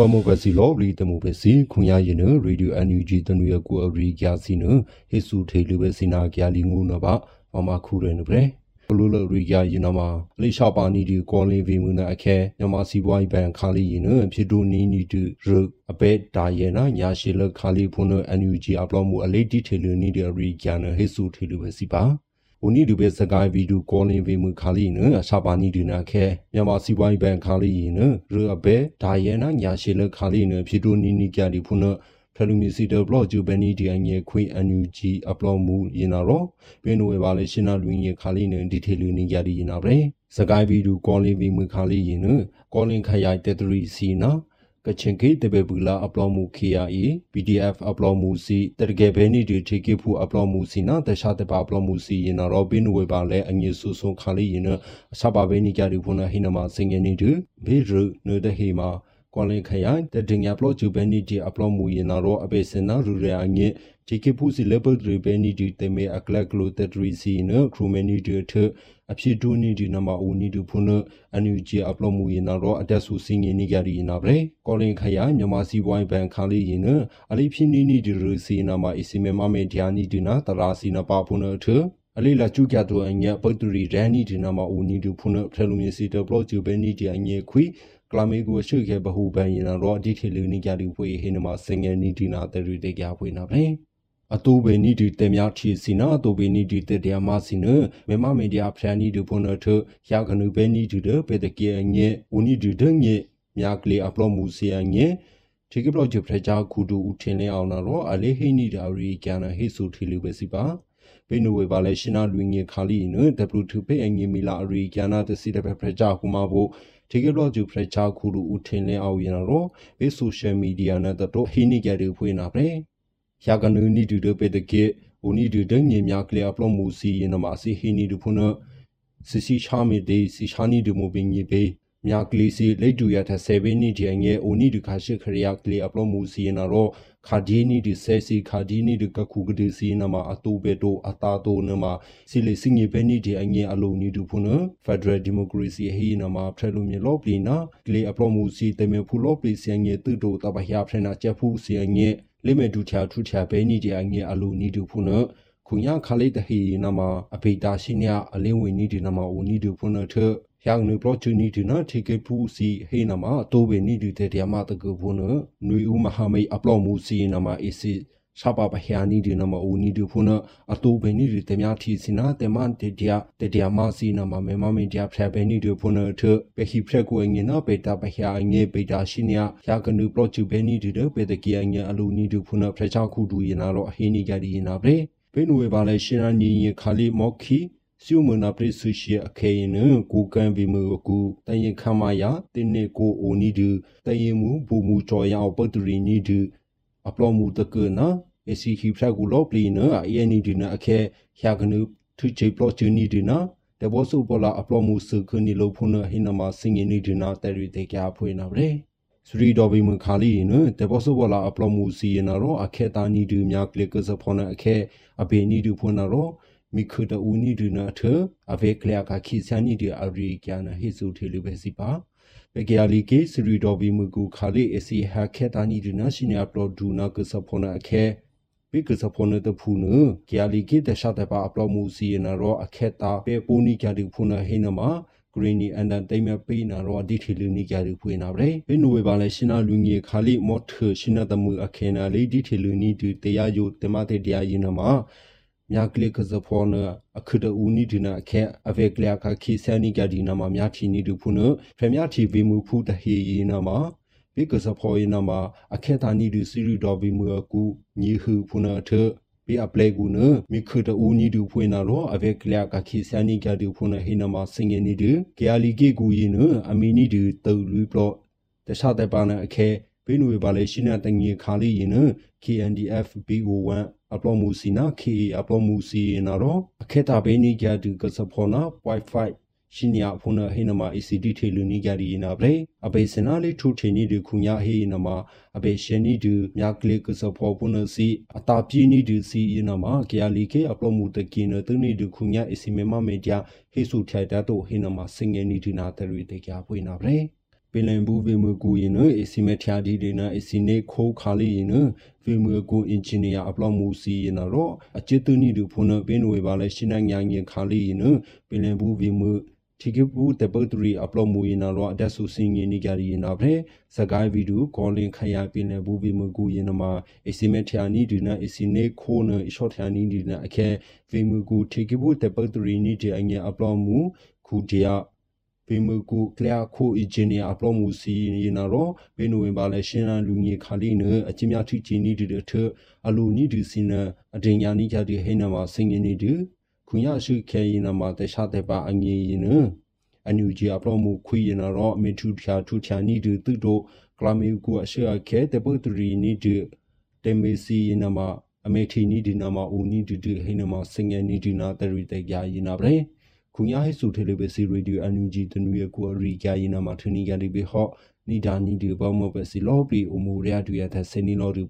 democracy law re democracy ခွန်ရရင်န radio NUG တနွေကိုအရိကြစီနဟေစုထေလူပဲစနာကြလီငုနပါမမခုရနပဲဘလူလရိယာယနမလိရှာပါနီဒီကောလင်ဗီမူနာအခဲညမစီပွိုင်းဘန်ခါလီယနဖြစ်တူနီနီတူရအပေဒါယေနာညာရှိလခါလီဖုန်အန်ယူဂျီအပလောမှုအလေးတီထေလူနီဒီရိကျန်ဟေစုထေလူပဲစီပါ ဦးနီဒူပဲစကိုင်းဗီဒူကောလင်ဗီမူခါလီနအရှာပါနီဒီနာခဲမြန်မာစီပွိုင်းဘန်ခါလီယနရအပေဒါယေနာညာရှိလခါလီနဖြစ်တူနီနီကြလီဖုန်ဖလူမီစီတဘလော့ဂျူဘန်နီဒီအငယ်ခွေအန်ယူဂျီအပလော့မှုရင်နာရောပင်နိုဝေပါလေရှင်းနာလူငယ်ခါလီနဒီထေလူနေကြဒီရင်နာပဲစကိုင်းဗီဒူကောလင်ဗီမူခါလီရင်နကောလင်ခရိုင်တက်တရီစီနာ ကချင်ကေတဘေဘူလာအပလော့မှု KRE PDF အပလော့မှုစီတရကေဘဲနီဒီထေကေဖူအပလော့မှုစီနာတခြားတပါအပလော့မှုစီရင်နာရောဘင်းဝေပါလဲအငြဆူဆုံခါလီရင်အစပါဘဲနီကြဒီဖုနာဟိနမစင်ငယ်နေတူဘေရနဒဟီမာ ကွန်လင်ခရိုင်တတင်ညာပလော့ဂျူဘဲနီတီအပလော့မှုရင်နာရောအပေစင်နာရူရအငင်းဂျီကေဖူစီလေဘယ်ဒရီဘဲနီတီတေမေအကလက်ကလိုတတရီစီနခရူမနီတီထအဖြစ်တူနီဒီနမအူနီတူဖုန်အန်ယူဂျီအပလော့မှုရင်နာရောအတက်ဆူစင်းငင်းနေကြရီနာဗရေကောလင်ခရိုင်မြန်မာစီပွိုင်းဘန်ခါလီရင်နအလိဖြစ်နီနီဒီရူစီနာမအစီမေမမေဒီယာနီဒီနာတရာစီနပါဖုန်ထအလေးလာကျူကြတော့အညပုတ်တူရီရန်နီဒီနာမအူနီတူဖုန်ဖရလူမီစီတဘလော့ဂျူဘဲနီတီအညေခွီ ကလာမေကိုရှိခဲ့ဘဟုပန်ရင်တော့ဒီထေလူနိကြတူဖွေဟင်းနမစငယ်နီဒီနာတရီတေကြဖွေနာပဲအတူပဲနီဒီတေမြချီစီနာအတူပဲနီဒီတေတျာမစီနမေမမေဒီယာဖရန်နီဒီဖုန်ထရကနုပဲနီဒီဒပေတကေငေဦးနီဒီဒငေမြကလီအပလောမှုစီယငေဒီကပလော့ဂျပရချာခုဒူဦးထင်းလင်းအောင်တော့အလေးဟိနီဒါရီကျန်ဟိဆူထီလူပဲစီပါ ဘေနိုဝေပါလဲရှင်နာလူငေခါလီန W2 ပေအငေမီလာအရီကျန်နာတစီတပဲဖရချာကူမဖို့ဒီကလော့ဂျူဖရချာခုလူဦးထင်းလင်းအောင်ရတော့ဘေးဆိုရှယ်မီဒီယာနဲ့တော့ဟိနီကြတဲ့ဖွေးနာပဲရာကနူနီဒူဒပေတကေဦးနီဒူဒငေမြကလျာပလော့မှုစီရင်နမစီဟိနီဒူဖုနစီစီချာမီဒေစီချာနီဒူမိုဘင်းကြီးဘေ မြကလီစီလက်တူရတဲ့ဆေဘင်းနီဒီငယ်အိုနီဒူခါရှိခရယာကလီအပလော့မှုစီရင်တော့ခါဒီနီဒီဆဲစီခါဒီနီဒီကခုကဒီစီနမအတူဘေတိုအတာတိုနမစီလီစင်ငေဘဲနီဒီအငယ်အလုံးနီဒူဖုနဖက်ဒရယ်ဒီမိုကရေစီဟီနမဖရလူမြေလောပလီနာကလီအပလော့မှုစီတေမေဖူလောပလီစီငယ်တူတိုတဘဟယာဖရနာချက်ဖူစီငယ်လိမေဒူချာထူချာဘဲနီဒီအငယ်အလုံးနီဒူဖုနခုညာခလေးတဟီနမအဖေတာရှိညာအလင်းဝင်နီဒီနမဦးနီဒူဖုနထ yang nu opportunity na thike phu si he na ma to be ni du te dia ma ta ko phu na nui u ma ha mai upload mu si na ma e si sa pa pa ya ni du na ma u ni du phu na a to be ni du te mya thi si na te ma te dia te dia ma si na ma me ma me dia phra be ni du phu na thu pe hi phra ko ngi na pe ta pa ya ngi pe ta shi ni ya ya ka nu project be ni du de pe te ki ngi a lu ni du phu na phra cha khu du yin na lo a he ni ga di yin na bre ဘင်းဝေပါလေရှင်ရနီခါလီမော့ခီ စီမနာပရိဆူရှိအခေယနကိုကန်ဗီမကူတရင်ခမယာတင်းနေကိုအိုနီဒူတရင်မူဘူမူကြောယာပတရီနီဒူအပလောမူတကနာအစီခိဖရကူလောပလီနအယနီဒီနာအခေယာကနုသူချေပလောချူနီဒီနာတဘောစုပလာအပလောမူစခနီလောဖုနဟိနမစင်ငီနီဒီနာတဲရီတေကြဖွေးနာဗရေစရီတော်ဘီမခါလီနတဘောစုပလာအပလောမူစီယနာရောအခေတာနီဒီမြကလကစဖောနအခေအဘေနီဒီဖွနာရော မိခုတဦးနီဒနာထအဝေကလျာကခိဆန်နီဒီအရီကျန်ဟိစုထေလူပဲစီပါပေကရလီကေစရီတော်ဘီမူကူခါလီအစီဟာခေတာနီဒီနာရှိနီအပလောဒူနာကစဖောနာအခေပိကစဖောနတဖူနကရလီကေတရှတပါအပလောမူစီနာရောအခေတာပေပူနီကြဒီဖူနာဟိနမဂရင်းနီအန်ဒန်တိမ်မပေးနာရောဒီထီလူနီကြရီဖွေးနာဗရေဘင်းနဝေပါလဲရှင်နာလူငီခါလီမော့ထရှင်နာတမှုအခေနာလေးဒီထီလူနီတူတရားယုတမတဲ့တရားရင်နမှာ မြကလကဇဖောနအခဒဦးနီဒီနာခဲအဝေကလခခိဆန်နီကဒီနာမမြချီနီဒုဖုနဖမြချီဗီမူဖူတဟေယနာမဘေကဇဖောယနာမအခေတာနီဒုစီရီတော်ဗီမူအကူညီဟုဖုနထဘေအပလေကူနမိခဒဦးနီဒုဖွေနာလောအဝေကလခခိဆန်နီကဒီဖုနဟေနာမစင်ငနီဒကေအလီကေကူယင်းအမီနီဒုတူလူပလောတခြားတဲ့ပါနအခဲ ဘေနွေပါလေရှိနာတငီခါလီယင်း KNDF BO1 အပလောမူစီနာ KA အပလောမူစီနာရောအခေတာဘေနီကြတူကစဖောနာ Wi-Fi ရှင်ညာဖုန်ဟိနမ ECD ထေလူနီကြရီနာဗလေအဘေစနာလေးထူထေနီဒီခုညာဟိနမအဘေရှင်နီဒီမြကလေးကစဖောပုနစီအတာပြင်းနီဒီစီနမကရလီကေအပလောမူတကင်းတနီဒီခုညာအစီမေမမေဂျာဟိဆုထိုက်တာတို့ဟိနမစင်ငယ်နီဒီနာတရီတေကြပွေနာဗလေ ပင်လန်ဘူးဝေမကူရင်နော်အစီမထျာဒီဒီနာအစီနေခိုးခါလေးရင်နော်ဝေမကူအင်ဂျင်နီယာအပလော့မူစီရင်တော့အချစ်တူနီဒူဖုန်ပင်းဝေပါလဲရှင်းနိုင်ညာငင်ခါလေးရင်နော်ပင်လန်ဘူးဝေမတီကဘူးတပတ်တရီအပလော့မူရင်တော့အတက်ဆူစင်းငင်နေကြရရင်တော့ဖဲစကိုင်းဗီဒီယိုကောလင်ခရပင်လန်ဘူးဝေမကူရင်မှာအစီမထျာနီဒီနာအစီနေခိုးနော်ရှော့ထျာနီဒီနာအခဲဝေမကူတီကဘူးတပတ်တရီနီဒီအငယ်အပလော့မူခုတရ ပေမကူကလျာခိုအင်ဂျင်နီယာအပလော့မူစီရင်တော့ဘေနိုဝင်ပါလဲရှင်းလန်းလူငီခါလီနအချင်းများထိချီနီဒီတဲ့ထအလူနီဒီစင်အဒင်ညာနီကြတဲ့ဟိနမှာစင်ငင်းနီဒီခွန်ရရှိခဲရင်မှာတခြားတဲ့ပါအငေရင်အန်ယူဂျီအပလော့မူခွေရင်တော့အမင်ထူဖြာထူချာနီဒီသူတို့ကလာမီကူအရှိအခဲတဲ့ပုတ်ရီနီဒီတေမေစီရင်မှာအမေထီနီဒီနာမှာဦးနီဒီဒီဟိနမှာစင်ငင်းနီဒီနာတရီတဲ့ကြာရင်နာပဲ ခုညာဟိစုထေလေပဲစီရေဒီယိုအန်ယူဂျီတနူရကိုရီကြရင်နာမှာထနီကလေးပဲဟော့နီဒါနီဒီဘောမဘစီလောပီအမူရတူရတဲ့စနီလောဒီ